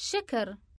شكر.